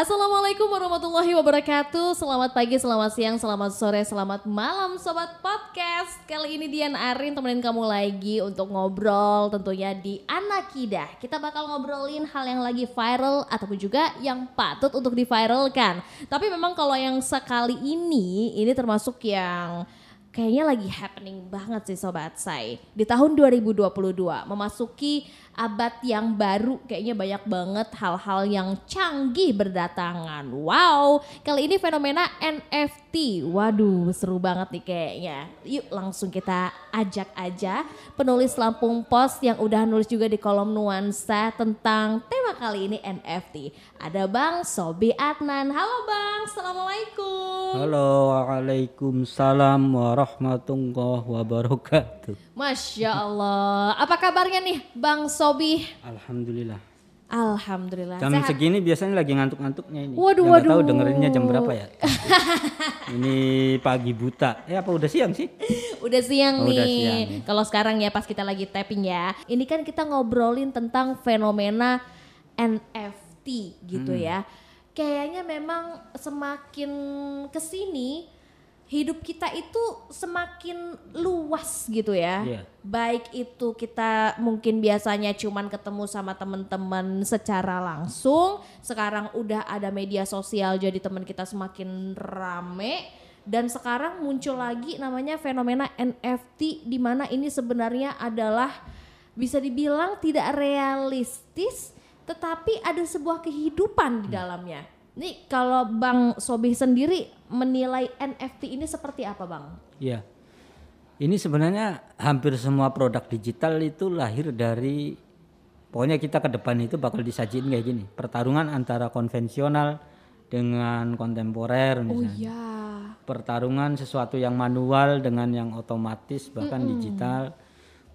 Assalamualaikum warahmatullahi wabarakatuh. Selamat pagi, selamat siang, selamat sore, selamat malam sobat podcast. Kali ini Dian Arin temenin kamu lagi untuk ngobrol tentunya di Anakidah. Kita bakal ngobrolin hal yang lagi viral ataupun juga yang patut untuk diviralkan. Tapi memang kalau yang sekali ini ini termasuk yang kayaknya lagi happening banget sih sobat saya. Di tahun 2022 memasuki abad yang baru kayaknya banyak banget hal-hal yang canggih berdatangan. Wow, kali ini fenomena NFT. Waduh, seru banget nih kayaknya. Yuk langsung kita ajak aja penulis Lampung Post yang udah nulis juga di kolom nuansa tentang tema kali ini NFT. Ada Bang Sobi Adnan. Halo Bang, Assalamualaikum. Halo, Waalaikumsalam warahmatullahi wabarakatuh. Masya Allah. Apa kabarnya nih Bang Sobi? Alhamdulillah. Alhamdulillah. Jam Sehat? segini biasanya lagi ngantuk-ngantuknya ini. Waduh, Ya, nggak tahu waduh. dengerinnya jam berapa ya. ini pagi buta. Eh apa udah siang sih? Udah siang Oh, udah nih. siang. Kalau sekarang ya pas kita lagi tapping ya. Ini kan kita ngobrolin tentang fenomena NFT gitu Hmm. ya. Kayaknya memang semakin ke sini hidup kita itu semakin luas gitu ya. Iya. Baik itu kita mungkin biasanya cuman ketemu sama teman-teman secara langsung, sekarang udah ada media sosial jadi teman kita semakin rame dan sekarang muncul lagi namanya fenomena NFT di mana ini sebenarnya adalah bisa dibilang tidak realistis tetapi ada sebuah kehidupan di dalamnya. Nih kalau Bang Sobih sendiri menilai NFT ini seperti apa Bang? Iya. Ini sebenarnya hampir semua produk digital itu lahir dari pokoknya kita ke depan itu bakal disajiin kayak gini. Pertarungan antara konvensional dengan kontemporer Oh misalnya. iya. pertarungan sesuatu yang manual dengan yang otomatis bahkan digital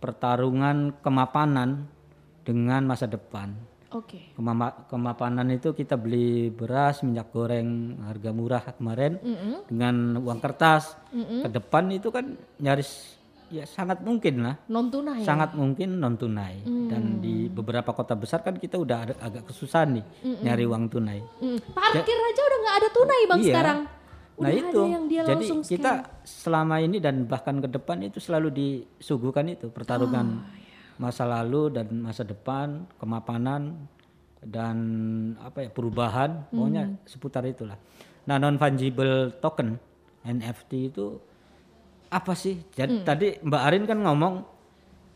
pertarungan kemapanan dengan masa depan Oke. Kemama- kemapanan itu kita beli beras minyak goreng harga murah kemarin dengan uang kertas. Ke depan itu kan nyaris ya sangat mungkin lah. Non tunai. sangat mungkin non tunai. Dan di beberapa kota besar kan kita udah ada- agak kesusahan nih nyari uang tunai. Mm, Parkir aja udah nggak ada tunai bang Iya. sekarang. Nah Udah itu, yang dia jadi kita selama ini dan bahkan ke depan itu selalu disuguhkan itu pertarungan. Oh, iya. Masa lalu dan masa depan, kemapanan dan apa ya perubahan, pokoknya Hmm. seputar itulah. Nah non fungible token NFT itu apa sih? Jadi Hmm. tadi Mbak Arin kan ngomong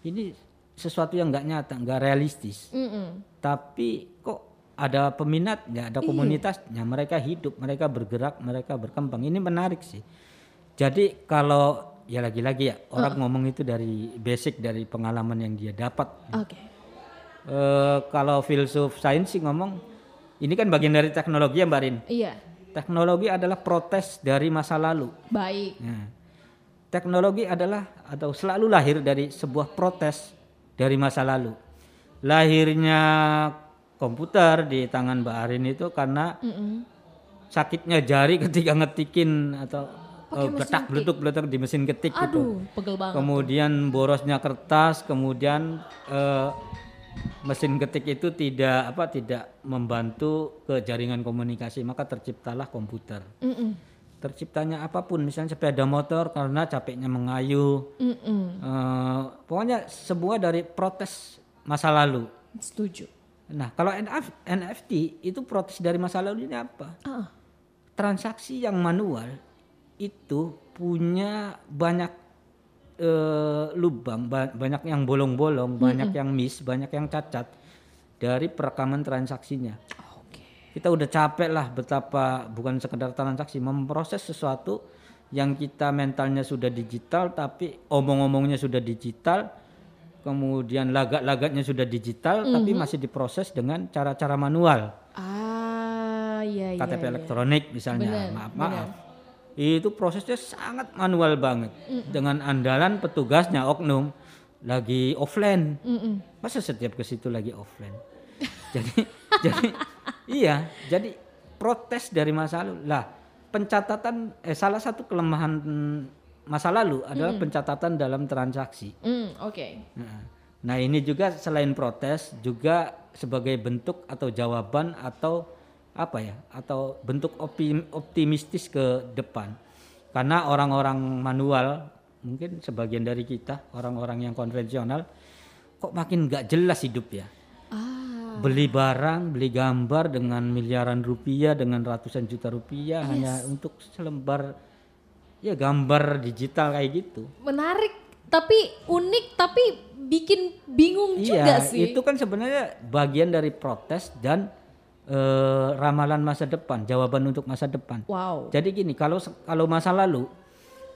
ini sesuatu yang nggak nyata, nggak realistis Mm-mm. tapi kok ada peminatnya, Iya. ada komunitasnya, mereka hidup, mereka bergerak, mereka berkembang. Ini menarik sih. Jadi kalau ya lagi-lagi ya orang ngomong itu dari basic dari pengalaman yang dia dapat. Oke. Eh, kalau filsuf sains sih ngomong ini kan bagian dari teknologi ya Mbak Rin. Iya. Teknologi adalah protes dari masa lalu. Baik. Nah, teknologi adalah atau selalu lahir dari sebuah protes dari masa lalu. Lahirnya komputer di tangan Mbak Arin itu karena Mm-mm. sakitnya jari ketika ngetikin atau Pakai ketik. beletuk beletuk di mesin ketik gitu. Aduh, pegel banget. Kemudian borosnya kertas, kemudian eh, mesin ketik itu tidak apa tidak membantu ke jaringan komunikasi, maka terciptalah komputer Mm-mm. terciptanya apa pun misalnya sepeda motor karena capeknya mengayuh Mm-mm. Eh, pokoknya sebuah dari protes masa lalu Setuju. nah kalau NF NFT itu protes dari masa lalu ini apa Ah. transaksi yang manual itu punya banyak eh, lubang ba- banyak yang bolong-bolong banyak yang miss banyak yang cacat dari perekaman transaksinya Oke. kita udah capek lah betapa bukan sekedar transaksi memproses sesuatu yang kita mentalnya sudah digital tapi omong-omongnya sudah digital kemudian lagat-lagatnya sudah digital tapi masih diproses dengan cara-cara manual Ah, iya iya. KTP iya. elektronik misalnya Benar, maaf maaf itu prosesnya sangat manual banget. Dengan andalan petugasnya oknum lagi offline. Mm-mm. masa setiap ke situ lagi offline? Jadi jadi iya jadi protes dari masa lalu. Lah pencatatan eh salah satu kelemahan mm, masa lalu adalah pencatatan dalam transaksi. Mm, Oke. Nah, nah ini juga selain protes juga sebagai bentuk atau jawaban atau apa ya atau bentuk optim- optimistis ke depan. Karena orang-orang manual mungkin sebagian dari kita orang-orang yang konvensional kok makin nggak jelas hidup ya. Ah, beli barang beli gambar dengan miliaran rupiah dengan ratusan juta rupiah hanya untuk selembar ya gambar digital kayak gitu. Menarik tapi unik tapi bikin bingung juga iya sih. itu kan sebenarnya bagian dari protes dan eh, ramalan masa depan jawaban untuk masa depan Wow. jadi gini kalau kalau masa lalu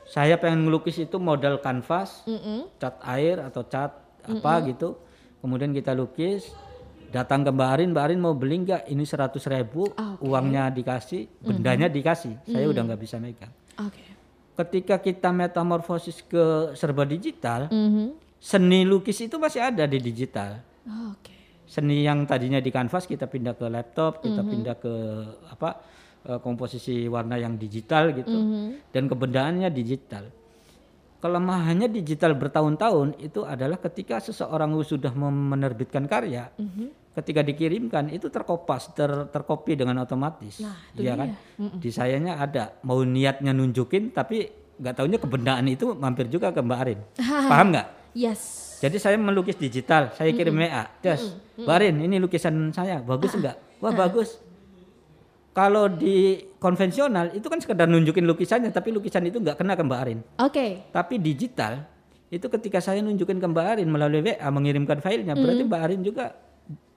saya pengen ngelukis itu modal kanvas Mm-mm. cat air atau cat apa gitu kemudian kita lukis datang ke Mbak Arin Mbak Arin mau beli nggak ini seratus ribu Ah, oke. uangnya dikasih bendanya dikasih saya udah nggak bisa megang Oke. ketika kita metamorfosis ke serba digital Mhm. seni lukis itu masih ada di digital Oke. Seni yang tadinya di kanvas kita pindah ke laptop kita pindah ke apa eh, komposisi warna yang digital gitu. Dan kebendaannya digital. Kelemahannya digital bertahun-tahun itu adalah ketika seseorang sudah menerbitkan karya ketika dikirimkan itu terkopas ter- terkopi dengan otomatis. Nah, itu Iya kan? Di sayanya ada mau niatnya nunjukin tapi nggak taunya kebendaan itu mampir juga ke Mbak Arin. Paham nggak Yes. jadi saya melukis digital, saya kirim WA, Des, Barin, ini lukisan saya, bagus enggak? Wah bagus. Kalau di konvensional itu kan sekedar nunjukin lukisannya, tapi lukisan itu nggak kena ke Mbak Arin. Oke. Tapi digital itu ketika saya nunjukin ke Mbak Arin melalui WA mengirimkan filenya, berarti Mbak Arin juga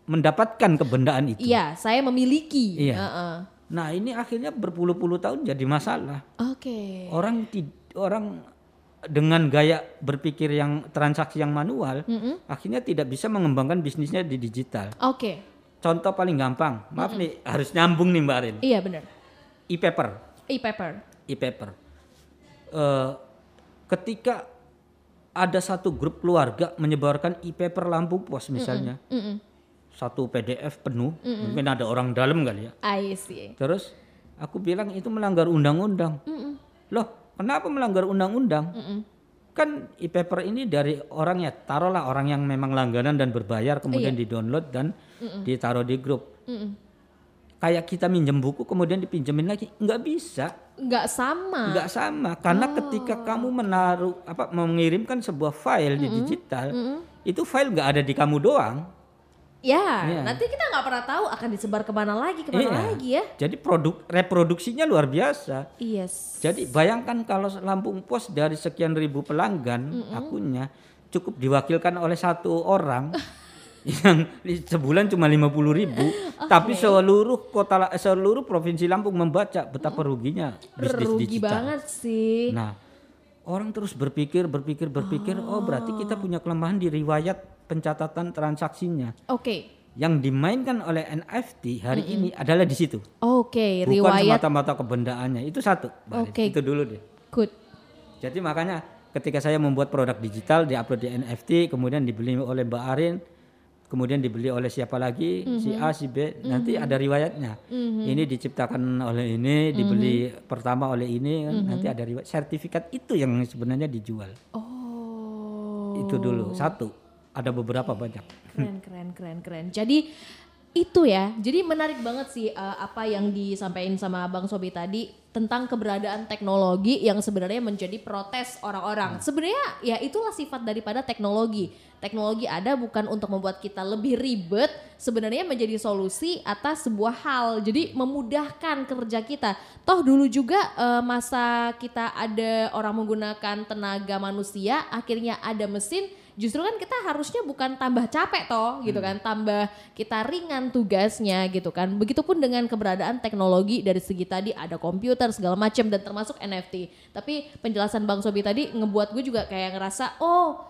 mendapatkan kebendaan itu. Iya, saya memiliki. Iya. Heeh. Nah ini akhirnya berpuluh-puluh tahun jadi masalah. Oke. Orang ti- orang dengan gaya berpikir yang transaksi yang manual, akhirnya tidak bisa mengembangkan bisnisnya di digital. Oke. Contoh paling gampang, maaf nih harus nyambung nih Mbak Arin. Iya benar. E-paper, E-paper. e-paper. Eh, ketika ada satu grup keluarga menyebarkan e-paper lampu pos misalnya, Mm-mm. satu PDF penuh, mungkin ada orang dalam kali ya. I see. Terus aku bilang itu melanggar undang-undang. Loh, kenapa melanggar undang-undang? Kan e-paper ini dari orang ya, taruhlah orang yang memang langganan dan berbayar kemudian di-download dan ditaruh di grup. Mm-mm. Kayak kita minjem buku kemudian dipinjemin lagi, nggak bisa, Nggak sama. nggak sama. Karena ketika kamu menaruh apa mengirimkan sebuah file di digital, itu file nggak ada di kamu doang. Ya, Iya. nanti kita nggak pernah tahu akan disebar ke mana lagi, ke mana Iya. lagi ya. Jadi produk reproduksinya luar biasa. Yes. Jadi bayangkan kalau Lampung Pos dari sekian ribu pelanggan akunnya cukup diwakilkan oleh satu orang yang sebulan cuma 50 ribu, tapi seluruh kota seluruh provinsi Lampung membaca betapa ruginya bisnis Rugi digital. banget sih. Nah, orang terus berpikir, berpikir, berpikir, oh berarti kita punya kelemahan di riwayat pencatatan transaksinya. Oke. Yang dimainkan oleh NFT hari ini adalah di situ. Oke, Bukan riwayat semata-mata kebendaannya. Itu satu. Arin. Oke. Itu dulu deh. good. Jadi makanya ketika saya membuat produk digital diupload di NFT, kemudian dibeli oleh Mbak Arin, kemudian dibeli oleh siapa lagi, si A, si B, nanti ada riwayatnya. Ini diciptakan oleh ini, dibeli pertama oleh ini, kan, nanti ada riwayat. Sertifikat itu yang sebenarnya dijual. Oh. Itu dulu satu. Ada beberapa banyak. Keren, keren, keren, keren. Jadi itu ya. Jadi menarik banget sih uh, apa yang disampaikan sama Bang Sobi tadi tentang keberadaan teknologi yang sebenarnya menjadi protes orang-orang. Sebenarnya ya itulah sifat daripada teknologi. Teknologi ada bukan untuk membuat kita lebih ribet, sebenarnya menjadi solusi atas sebuah hal. Jadi memudahkan kerja kita. Toh dulu juga uh, masa kita ada orang menggunakan tenaga manusia, akhirnya ada mesin justru kan kita harusnya bukan tambah capek toh gitu kan. Tambah kita ringan tugasnya gitu kan. Begitupun dengan keberadaan teknologi dari segi tadi ada komputer segala macam dan termasuk NFT tapi penjelasan Bang Sobi tadi ngebuat gue juga kayak ngerasa oh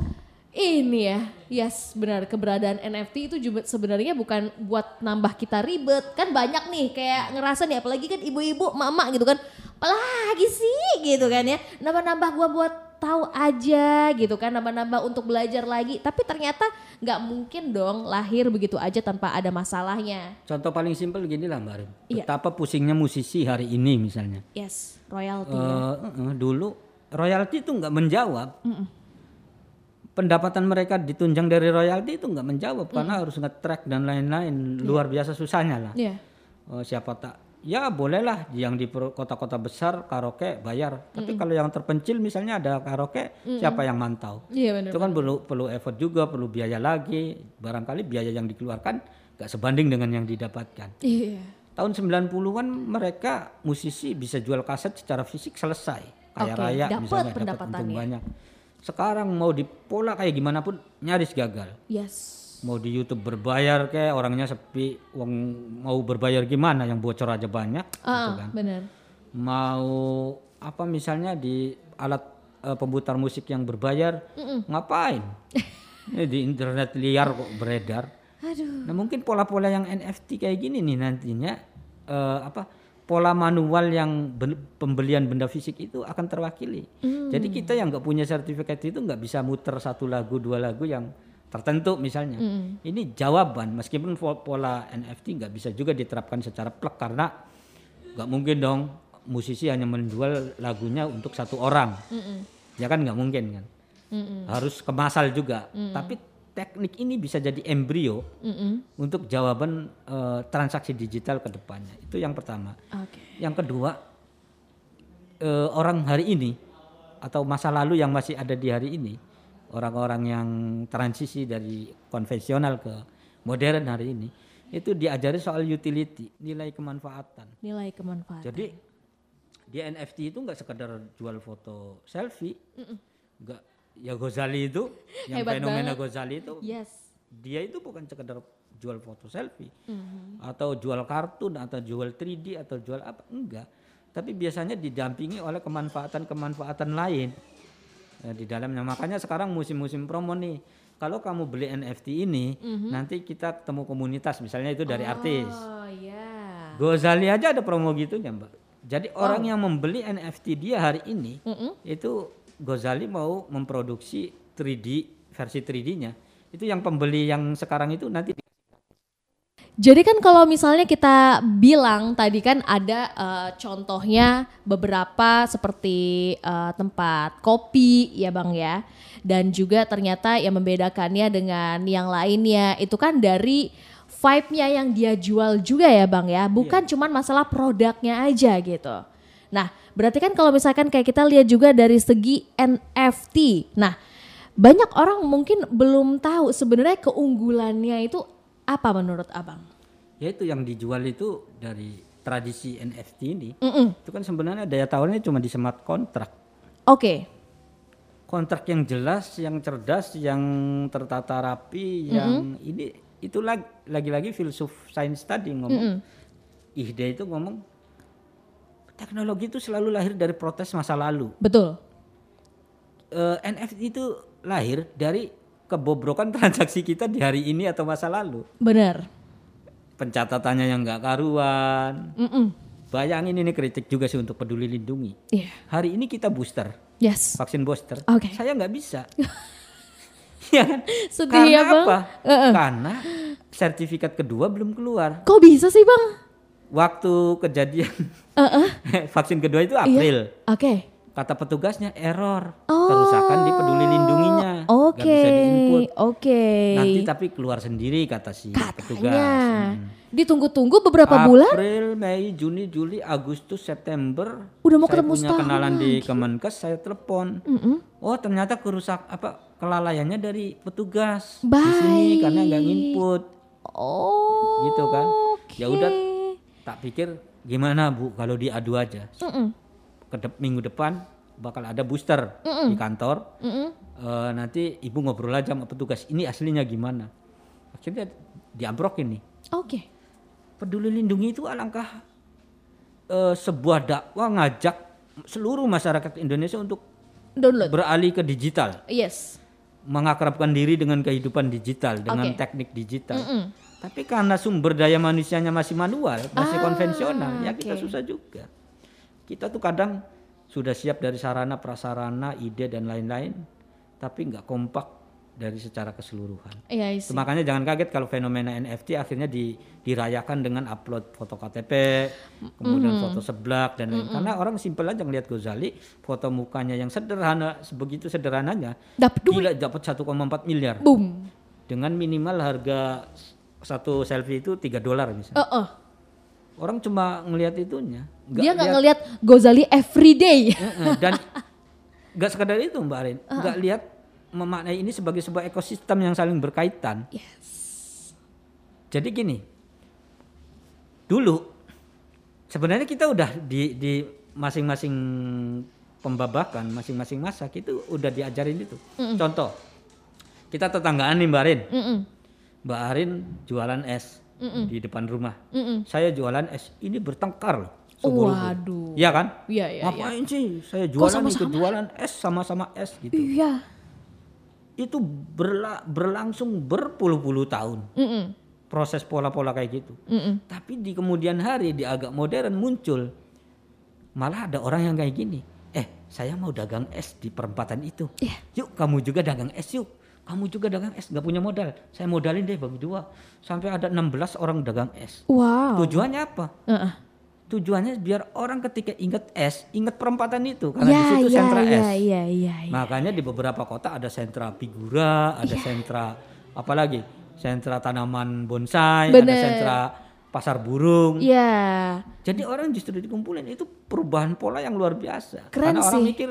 ini ya. Yes benar. Keberadaan NFT itu juga sebenarnya bukan buat nambah kita ribet. Kan banyak nih kayak ngerasa nih apalagi kan ibu-ibu mama gitu kan. Apalagi sih gitu kan ya. Nambah-nambah gua buat tahu aja gitu kan nambah-nambah untuk belajar lagi tapi ternyata nggak mungkin dong lahir begitu aja tanpa ada masalahnya Contoh paling simpel gini lah Mbak Arin. Iya. Betapa pusingnya musisi hari ini misalnya. yes royalty Eh, ya. eh, dulu royalti itu nggak menjawab. Pendapatan mereka ditunjang dari royalti itu nggak menjawab karena harus nge-track dan lain-lain luar biasa susahnya lah. Iya. Eh, siapa tak ya bolehlah yang di kota-kota besar karaoke bayar. Tapi kalau yang terpencil misalnya ada karaoke, siapa yang mantau? Iya benar. Itu kan perlu perlu effort juga, perlu biaya lagi. Barangkali biaya yang dikeluarkan nggak sebanding dengan yang didapatkan. Iya. Tahun 90-an mereka musisi bisa jual kaset secara fisik selesai. Kaya Oke, raya dapat misalnya dapat untung banyak. Sekarang mau di pola kayak gimana pun nyaris gagal. Yes. Mau di YouTube berbayar kayak orangnya sepi, uang mau berbayar gimana yang bocor aja banyak gitu Ah, kan. benar. Mau apa misalnya di alat eh, pemutar musik yang berbayar ngapain? Ini di internet liar kok beredar. Aduh. Nah mungkin pola-pola yang NFT kayak gini nih nantinya eh, apa pola manual yang ben- pembelian benda fisik itu akan terwakili. Jadi kita yang nggak punya sertifikat itu nggak bisa muter satu lagu dua lagu yang tertentu misalnya. Ini jawaban meskipun pola NFT nggak bisa juga diterapkan secara plek karena nggak mungkin dong musisi hanya menjual lagunya untuk satu orang. Ya kan nggak mungkin kan. Harus kemasal juga. Tapi teknik ini bisa jadi embrio untuk jawaban eh, transaksi digital ke depannya. Itu yang pertama. Oke. Yang kedua, eh, orang hari ini atau masa lalu yang masih ada di hari ini, orang-orang yang transisi dari konvensional ke modern hari ini, itu diajari soal utility, nilai kemanfaatan. Nilai kemanfaatan. Jadi di NFT itu nggak sekedar jual foto selfie, nggak ya Gozali itu, yang Hebat fenomena banget. Gozali itu Yes. dia itu bukan sekedar jual foto selfie Mhm. atau jual kartun atau jual 3D atau jual apa enggak tapi biasanya didampingi oleh kemanfaatan-kemanfaatan lain di dalamnya. Makanya sekarang musim-musim promo nih kalau kamu beli NFT ini nanti kita ketemu komunitas. Misalnya itu dari artis. Oh iya. Gozali aja ada promo gitunya mbak. Jadi orang yang membeli NFT dia hari ini Mm-mm. itu Gozali mau memproduksi 3D versi 3D-nya itu yang pembeli yang sekarang itu nanti Jadi kan kalau misalnya kita bilang tadi kan ada eh, contohnya beberapa seperti eh, tempat kopi ya Bang ya. Dan juga ternyata yang membedakannya dengan yang lainnya itu kan dari vibe-nya yang dia jual juga ya Bang ya. Bukan cuman masalah produknya aja gitu. Nah, berarti kan kalau misalkan kayak kita lihat juga dari segi NFT. Nah, banyak orang mungkin belum tahu sebenarnya keunggulannya itu apa menurut Abang? ya itu yang dijual itu dari tradisi NFT ini Mm-mm. itu kan sebenarnya daya tawarnya cuma di smart kontrak Oke. kontrak yang jelas yang cerdas yang tertata rapi yang ini itu lag- lagi-lagi filsuf sains tadi ngomong Ihde itu ngomong teknologi itu selalu lahir dari protes masa lalu Betul. Eh, NFT itu lahir dari kebobrokan transaksi kita di hari ini atau masa lalu Benar. pencatatannya yang nggak karuan Mm-mm. Bayangin ini kritik juga sih untuk peduli lindungi. Iya. Hari ini kita booster, Yes. vaksin booster. Oke. Saya nggak bisa. ya kan? Sedih Karena ya Bang. apa? Heeh. Karena sertifikat kedua belum keluar. Kok bisa sih Bang? Waktu kejadian Heeh. vaksin kedua itu. April. Oke. Kata petugasnya error, Oh. kerusakan di peduli lindunginya, nggak Oke. bisa diinput. Oke. Nanti tapi keluar sendiri kata si petugas. Katanya. Hmm. Ditunggu-tunggu beberapa bulan April, Mei, Juni, Juli, Agustus, September. Udah mau saya ketemu punya kenalan di Kemenkes, saya telepon. Mm-mm. Oh ternyata kerusak apa kelalaiannya dari petugas di Baik. sini karena nggak nginput Oh. gitu kan. Ya udah tak pikir gimana bu kalau diadu aja. Mm-mm. Ke dep- minggu depan bakal ada booster di kantor. Mm-mm. Eh, nanti ibu ngobrol aja sama petugas ini aslinya gimana. Akhirnya diambrok ini. Oke. Peduli lindungi itu alangkah eh, sebuah dakwah ngajak seluruh masyarakat Indonesia untuk Download. beralih ke digital. Yes. mengakrabkan diri dengan kehidupan digital dengan Oke. teknik digital. Mm-mm. Tapi karena sumber daya manusianya masih manual, masih Ah, konvensional, ya kita oke. susah juga. Kita tuh kadang sudah siap dari sarana prasarana, ide dan lain-lain, tapi nggak kompak dari secara keseluruhan. Iya, Itu isi. Makanya jangan kaget kalau fenomena NFT akhirnya di- dirayakan dengan upload foto KTP, kemudian foto seblak dan lain. Karena orang simpel aja ngelihat Gozali, foto mukanya yang sederhana, sebegitu sederhananya, Dapat gila dapat 1,4 miliar Boom. dengan minimal harga satu selfie itu 3 dolar misalnya. Oh, oh. Orang cuma ngelihat itunya. nggak Dia nggak lihat- ngelihat Gozali everyday. Dan nggak sekedar itu Mbak Arin, nggak lihat memaknai ini sebagai sebuah ekosistem yang saling berkaitan. yes. Jadi gini, dulu sebenarnya kita udah di di masing-masing pembabakan, masing-masing masa itu udah diajarin itu. Contoh, kita tetanggaan nih Mbak Arin, Mm-mm. Mbak Arin jualan es di depan rumah, Mm-mm. saya jualan es, ini bertengkar loh. Waduh. Iya kan? Iya, iya, iya. Ngapain sih saya jualan sama-sama? ikut jualan es sama-sama es gitu. Iya. Itu berla- berlangsung berpuluh-puluh tahun Mm-mm. proses pola-pola kayak gitu. Mm-mm. Tapi di kemudian hari di agak modern muncul malah ada orang yang kayak gini. Eh, saya mau dagang es di perempatan itu. Iya. Yuk, kamu juga dagang es yuk. Kamu juga dagang es, nggak punya modal. Saya modalin deh bagi dua. Sampai ada 16 orang dagang es. Wow. Tujuannya apa? Heeh. Tujuannya biar orang ketika ingat es, ingat perempatan itu karena Ya, di situ ya, sentra ya, es. ya, ya, ya. Makanya di beberapa kota ada sentra figura, ada Iya. sentra apa lagi? Sentra tanaman bonsai, ada Bener. sentra pasar burung. Iya. Jadi orang justru dikumpulin itu perubahan pola yang luar biasa. Keren Karena orang sih. mikir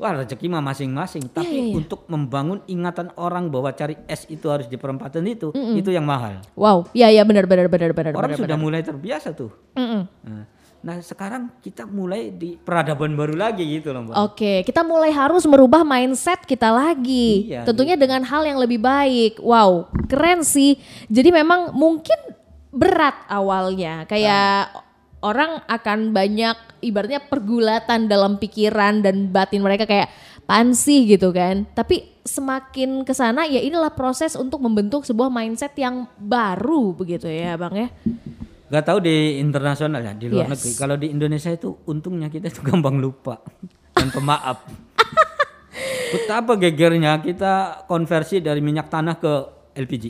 wah rezeki mah masing-masing, tapi iya, iya. untuk membangun ingatan orang bahwa cari es itu harus di perempatan itu, itu yang mahal. Wow. Ya, ya benar benar benar benar Orang benar. sudah mulai terbiasa tuh. Mm-mm. Nah, Nah sekarang kita mulai di peradaban baru lagi gitu loh Mbak. Oke, kita mulai harus merubah mindset kita lagi. Iya, Tentunya dengan hal yang lebih baik. Wow, keren sih. Jadi memang mungkin berat awalnya. Kayak orang akan banyak ibaratnya pergulatan dalam pikiran dan batin mereka kayak pansi gitu kan. Tapi semakin ke sana ya inilah proses untuk membentuk sebuah mindset yang baru begitu ya, Bang ya. Gak tahu di internasional ya di luar Yes. negeri. Kalau di Indonesia itu untungnya kita itu gampang lupa dan pemaaf. Betapa gegernya kita konversi dari minyak tanah ke LPG.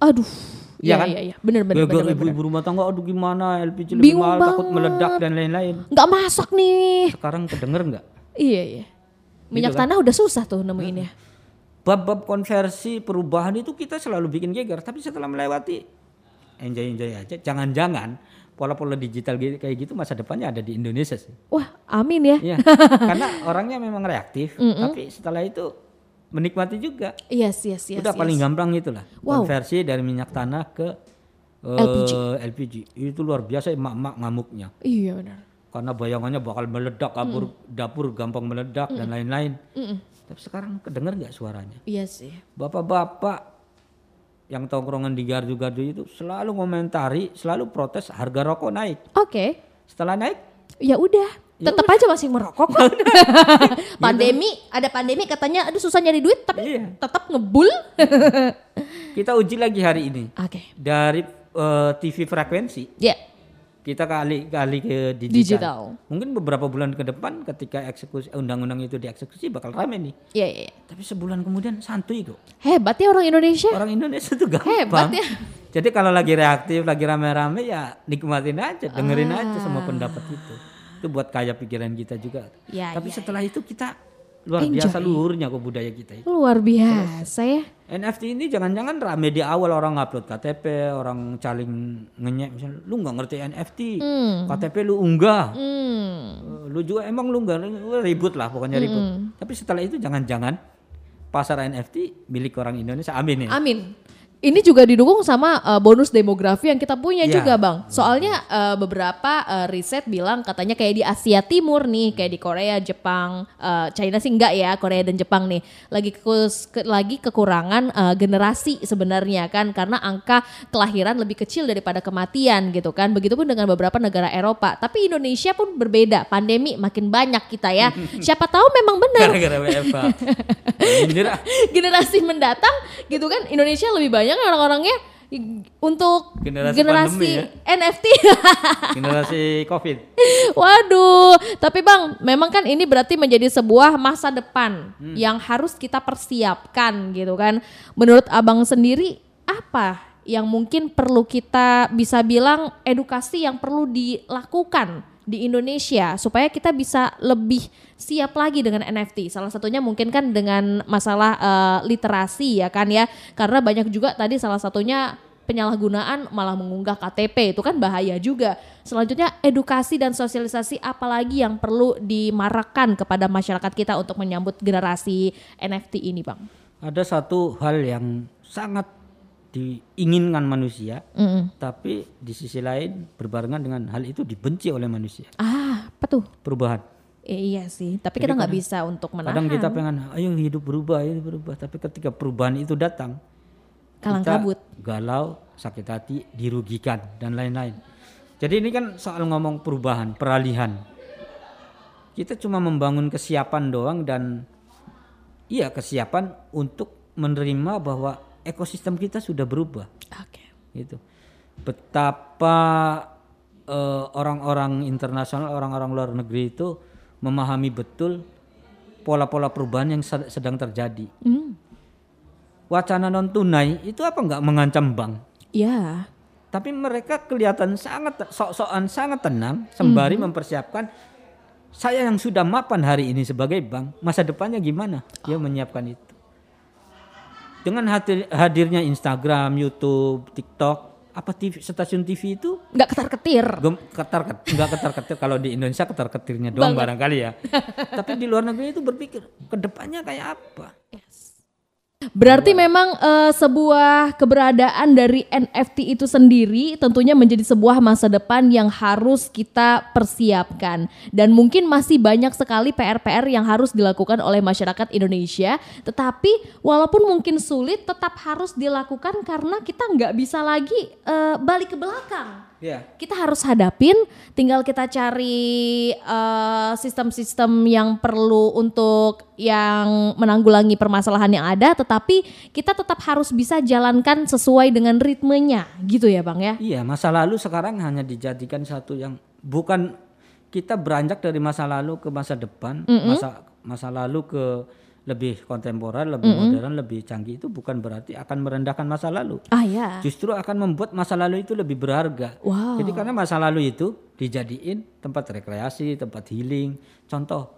Aduh. Iya Iya kan? iya iya, bener bener bener. bener. ibu-ibu rumah tangga, aduh gimana LPG lebih Bingung mahal, takut banget. meledak dan lain-lain. Nggak masak nih. Sekarang kedenger nggak? Iya iya. Minyak Gitu kan? tanah udah susah tuh nemuinnya. Bab-bab konversi perubahan itu kita selalu bikin geger, tapi setelah melewati enjoy-enjoy aja. Jangan-jangan pola-pola digital gitu- kayak gitu masa depannya ada di Indonesia sih. Wah, amin ya. Iya, karena orangnya memang reaktif, tapi setelah itu menikmati juga. Yes, yes, yes. Udah yes. paling gampang itulah. Wow. Konversi dari minyak tanah ke eh, LPG. LPG. Itu luar biasa emak-emak ngamuknya. Iya benar. Karena bayangannya bakal meledak, dapur dapur gampang meledak dan lain-lain. Mm-mm. Tapi sekarang kedenger nggak suaranya? Iya sih. Bapak-bapak yang tongkrongan di gardu-gardu itu selalu komentari, selalu protes harga rokok naik. Oke. Setelah naik, Ya udah. Ya Tetap aja masih merokok kok. pandemi, ada pandemi katanya aduh susah nyari duit tapi Iya. tetap ngebul. kita uji lagi hari ini Oke. dari eh, TV frekuensi Ya. kita kali kali ke digital. Digital. Mungkin beberapa bulan ke depan ketika eksekusi undang-undang itu dieksekusi bakal rame nih. Iya, iya. iya. Tapi sebulan kemudian santuy kok. Hebat ya orang Indonesia. Orang Indonesia tuh gampang. Hebat ya. Jadi kalau lagi reaktif, lagi rame-rame ya nikmatin aja, dengerin Ah. aja semua pendapat itu. Itu buat kaya pikiran kita juga. Ya, Tapi ya, setelah itu kita luar Enjoy. biasa luhurnya kok budaya kita itu. Luar biasa ya. NFT ini jangan-jangan rame di awal orang upload KTP, orang caling ngenyek misalnya, lu nggak ngerti NFT, Hmm. KTP lu unggah, Hmm. Eh, lu juga emang lu nggak ribut lah pokoknya ribut. Tapi setelah itu jangan-jangan pasar NFT milik orang Indonesia, amin ya. Amin. Ini juga didukung sama uh, bonus demografi yang kita punya Iya. juga bang. Soalnya uh, beberapa uh, riset bilang katanya kayak di Asia Timur nih, kayak di Korea, Jepang, uh, China sih enggak ya, Korea dan Jepang nih, lagi kekus- ke- lagi kekurangan uh, generasi sebenarnya kan, karena angka kelahiran lebih kecil daripada kematian gitu kan. Begitupun dengan beberapa negara Eropa. Tapi Indonesia pun berbeda, pandemi makin banyak kita ya. Siapa tahu memang benar Gara-gara ah. generasi mendatang gitu kan Indonesia lebih banyak orang-orangnya i- untuk Generasi generasi, pandemi ya. NFT. generasi Covid. Waduh, tapi Bang, memang kan ini berarti menjadi sebuah masa depan Hmm. yang harus kita persiapkan gitu kan. Menurut Abang sendiri apa yang mungkin perlu kita bisa bilang edukasi yang perlu dilakukan di Indonesia supaya kita bisa lebih siap lagi dengan NFT. Salah satunya mungkin kan dengan masalah eh, literasi ya kan ya. Karena banyak juga tadi salah satunya penyalahgunaan malah mengunggah KTP itu kan bahaya juga. Selanjutnya edukasi dan sosialisasi apalagi yang perlu dimarakkan kepada masyarakat kita untuk menyambut generasi NFT ini, Bang. Ada satu hal yang sangat diinginkan manusia, Mm-mm. tapi di sisi lain berbarengan dengan hal itu dibenci oleh manusia. Ah, apa tuh? Perubahan. Eh, iya sih, tapi kita nggak bisa untuk menahan. Kadang kita pengen, ayo hidup berubah, hidup berubah. Tapi ketika perubahan itu datang, kalang kita kabut. galau, sakit hati, dirugikan dan lain-lain. Jadi ini kan soal ngomong perubahan, peralihan. Kita cuma membangun kesiapan doang dan iya kesiapan untuk menerima bahwa ekosistem kita sudah berubah Oke. gitu. Betapa eh, orang-orang internasional, orang-orang luar negeri itu memahami betul pola-pola perubahan yang sed- sedang terjadi. Hmm. Wacana non tunai itu apa nggak mengancam bank? Ya. Tapi mereka kelihatan sangat sok-sokan sangat tenang sembari Mhm. mempersiapkan saya yang sudah mapan hari ini sebagai bank, masa depannya gimana? Dia menyiapkan itu. Dengan hadir- hadirnya Instagram, YouTube, TikTok, apa TV, stasiun TV itu Nggak ketar-ketir. gem- ketar ket- nggak ketar ketir kalau di Indonesia ketar ketirnya doang barangkali ya. Tapi di luar negeri itu berpikir ke depannya kayak apa? Berarti memang eh, sebuah keberadaan dari NFT itu sendiri tentunya menjadi sebuah masa depan yang harus kita persiapkan. Dan mungkin masih banyak sekali PR-PR yang harus dilakukan oleh masyarakat Indonesia. Tetapi walaupun mungkin sulit, tetap harus dilakukan karena kita nggak bisa lagi eh, balik ke belakang Ya. kita harus hadapin tinggal kita cari eh, sistem-sistem yang perlu untuk yang menanggulangi permasalahan yang ada tetapi kita tetap harus bisa jalankan sesuai dengan ritmenya gitu ya Bang ya Iya, masa lalu sekarang hanya dijadikan satu yang bukan kita beranjak dari masa lalu ke masa depan, masa masa lalu ke lebih kontemporer, lebih modern, lebih canggih itu bukan berarti akan merendahkan masa lalu. ah ya Justru akan membuat masa lalu itu lebih berharga. wow Jadi karena masa lalu itu dijadiin tempat rekreasi, tempat healing. Contoh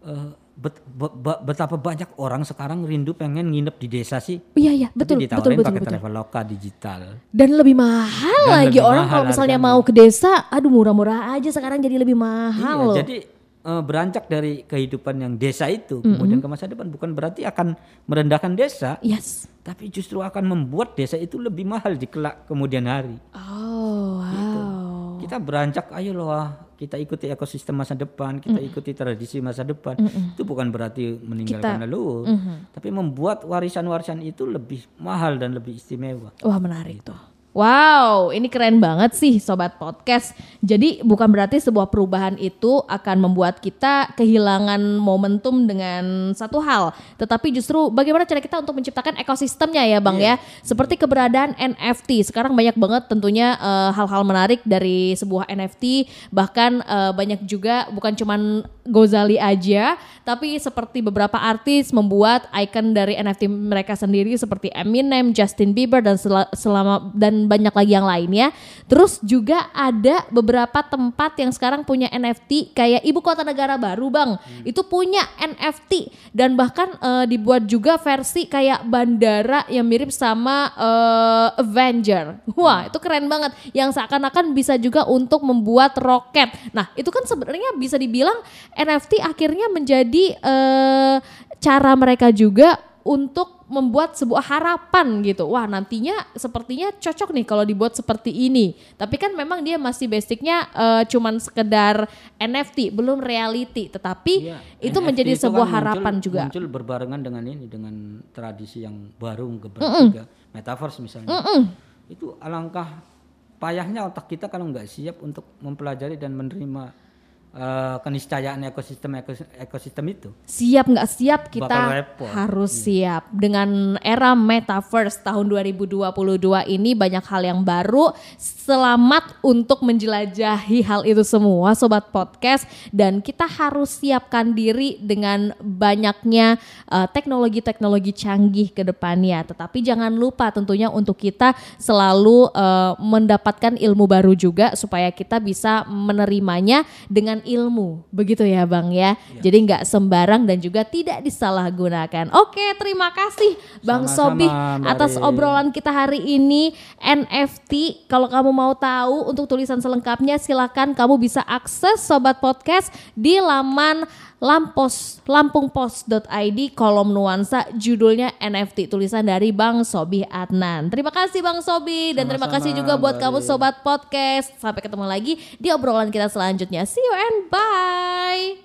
eh, bet- be- be- betapa banyak orang sekarang rindu pengen nginep di desa sih. iya iya betul tapi betul ditawarin betul pakai betul Traveloka digital. dan lebih mahal Dan lagi lebih orang mahal kalau misalnya harganya. mau ke desa aduh murah-murah aja sekarang jadi lebih mahal Iya, loh jadi eh, beranjak dari kehidupan yang desa itu kemudian ke masa depan bukan berarti akan merendahkan desa, yes tapi justru akan membuat desa itu lebih mahal di kelak kemudian hari. oh wow Kita beranjak, ayo loh, kita ikuti ekosistem masa depan, kita ikuti tradisi masa depan. Itu bukan berarti meninggalkan Kita- leluhur, tapi membuat warisan-warisan itu lebih mahal dan lebih istimewa. Wah menarik tuh. Wow, ini keren banget sih sobat podcast. Jadi bukan berarti sebuah perubahan itu akan membuat kita kehilangan momentum dengan satu hal, tetapi justru bagaimana cara kita untuk menciptakan ekosistemnya ya, Bang ya. Seperti keberadaan NFT. Sekarang banyak banget tentunya eh, hal-hal menarik dari sebuah NFT, bahkan eh, banyak juga bukan cuman Gozali aja, tapi seperti beberapa artis membuat icon dari NFT mereka sendiri seperti Eminem, Justin Bieber dan sel- selama dan banyak lagi yang lainnya. Terus juga ada beberapa tempat yang sekarang punya NFT kayak ibu kota negara baru, Bang. Itu punya NFT dan bahkan eh, dibuat juga versi kayak bandara yang mirip sama eh, Avenger. Wah, itu keren banget. Yang seakan-akan bisa juga untuk membuat roket. Nah, itu kan sebenarnya bisa dibilang NFT akhirnya menjadi eh, cara mereka juga untuk membuat sebuah harapan gitu. Wah, nantinya sepertinya cocok nih kalau dibuat seperti ini. Tapi kan memang dia masih basicnya eh, cuman sekedar NFT, belum reality. Tetapi Iya, itu NFT menjadi kan sebuah muncul- harapan juga. Muncul berbarengan dengan ini, dengan tradisi yang baru gebrakan juga, metaverse misalnya. Itu alangkah payahnya otak kita kalau nggak siap untuk mempelajari dan menerima eh, keniscayaan ekosistem ekos- ekosistem itu. siap nggak siap kita harus siap. Dengan era metaverse tahun 2022 ini banyak hal yang baru. Selamat untuk menjelajahi hal itu semua sobat podcast. Dan kita harus siapkan diri dengan banyaknya eh, teknologi-teknologi canggih ke depannya. Tetapi jangan lupa tentunya untuk kita selalu eh, mendapatkan ilmu baru juga supaya kita bisa menerimanya dengan ilmu. Begitu ya Bang ya. Jadi nggak sembarang dan juga tidak disalahgunakan. Oke, terima kasih Bang Sama-sama, Sobi Mbak atas obrolan kita hari ini NFT. Kalau kamu mau tahu untuk tulisan selengkapnya silakan kamu bisa akses Sobat Podcast di laman lampos lampungpos.id kolom nuansa judulnya NFT tulisan dari Bang Sobi Adnan. Terima kasih Bang Sobi dan terima Sama-sama, kasih juga buat kamu. Sobat Podcast. Sampai ketemu lagi di obrolan kita selanjutnya. See you bye.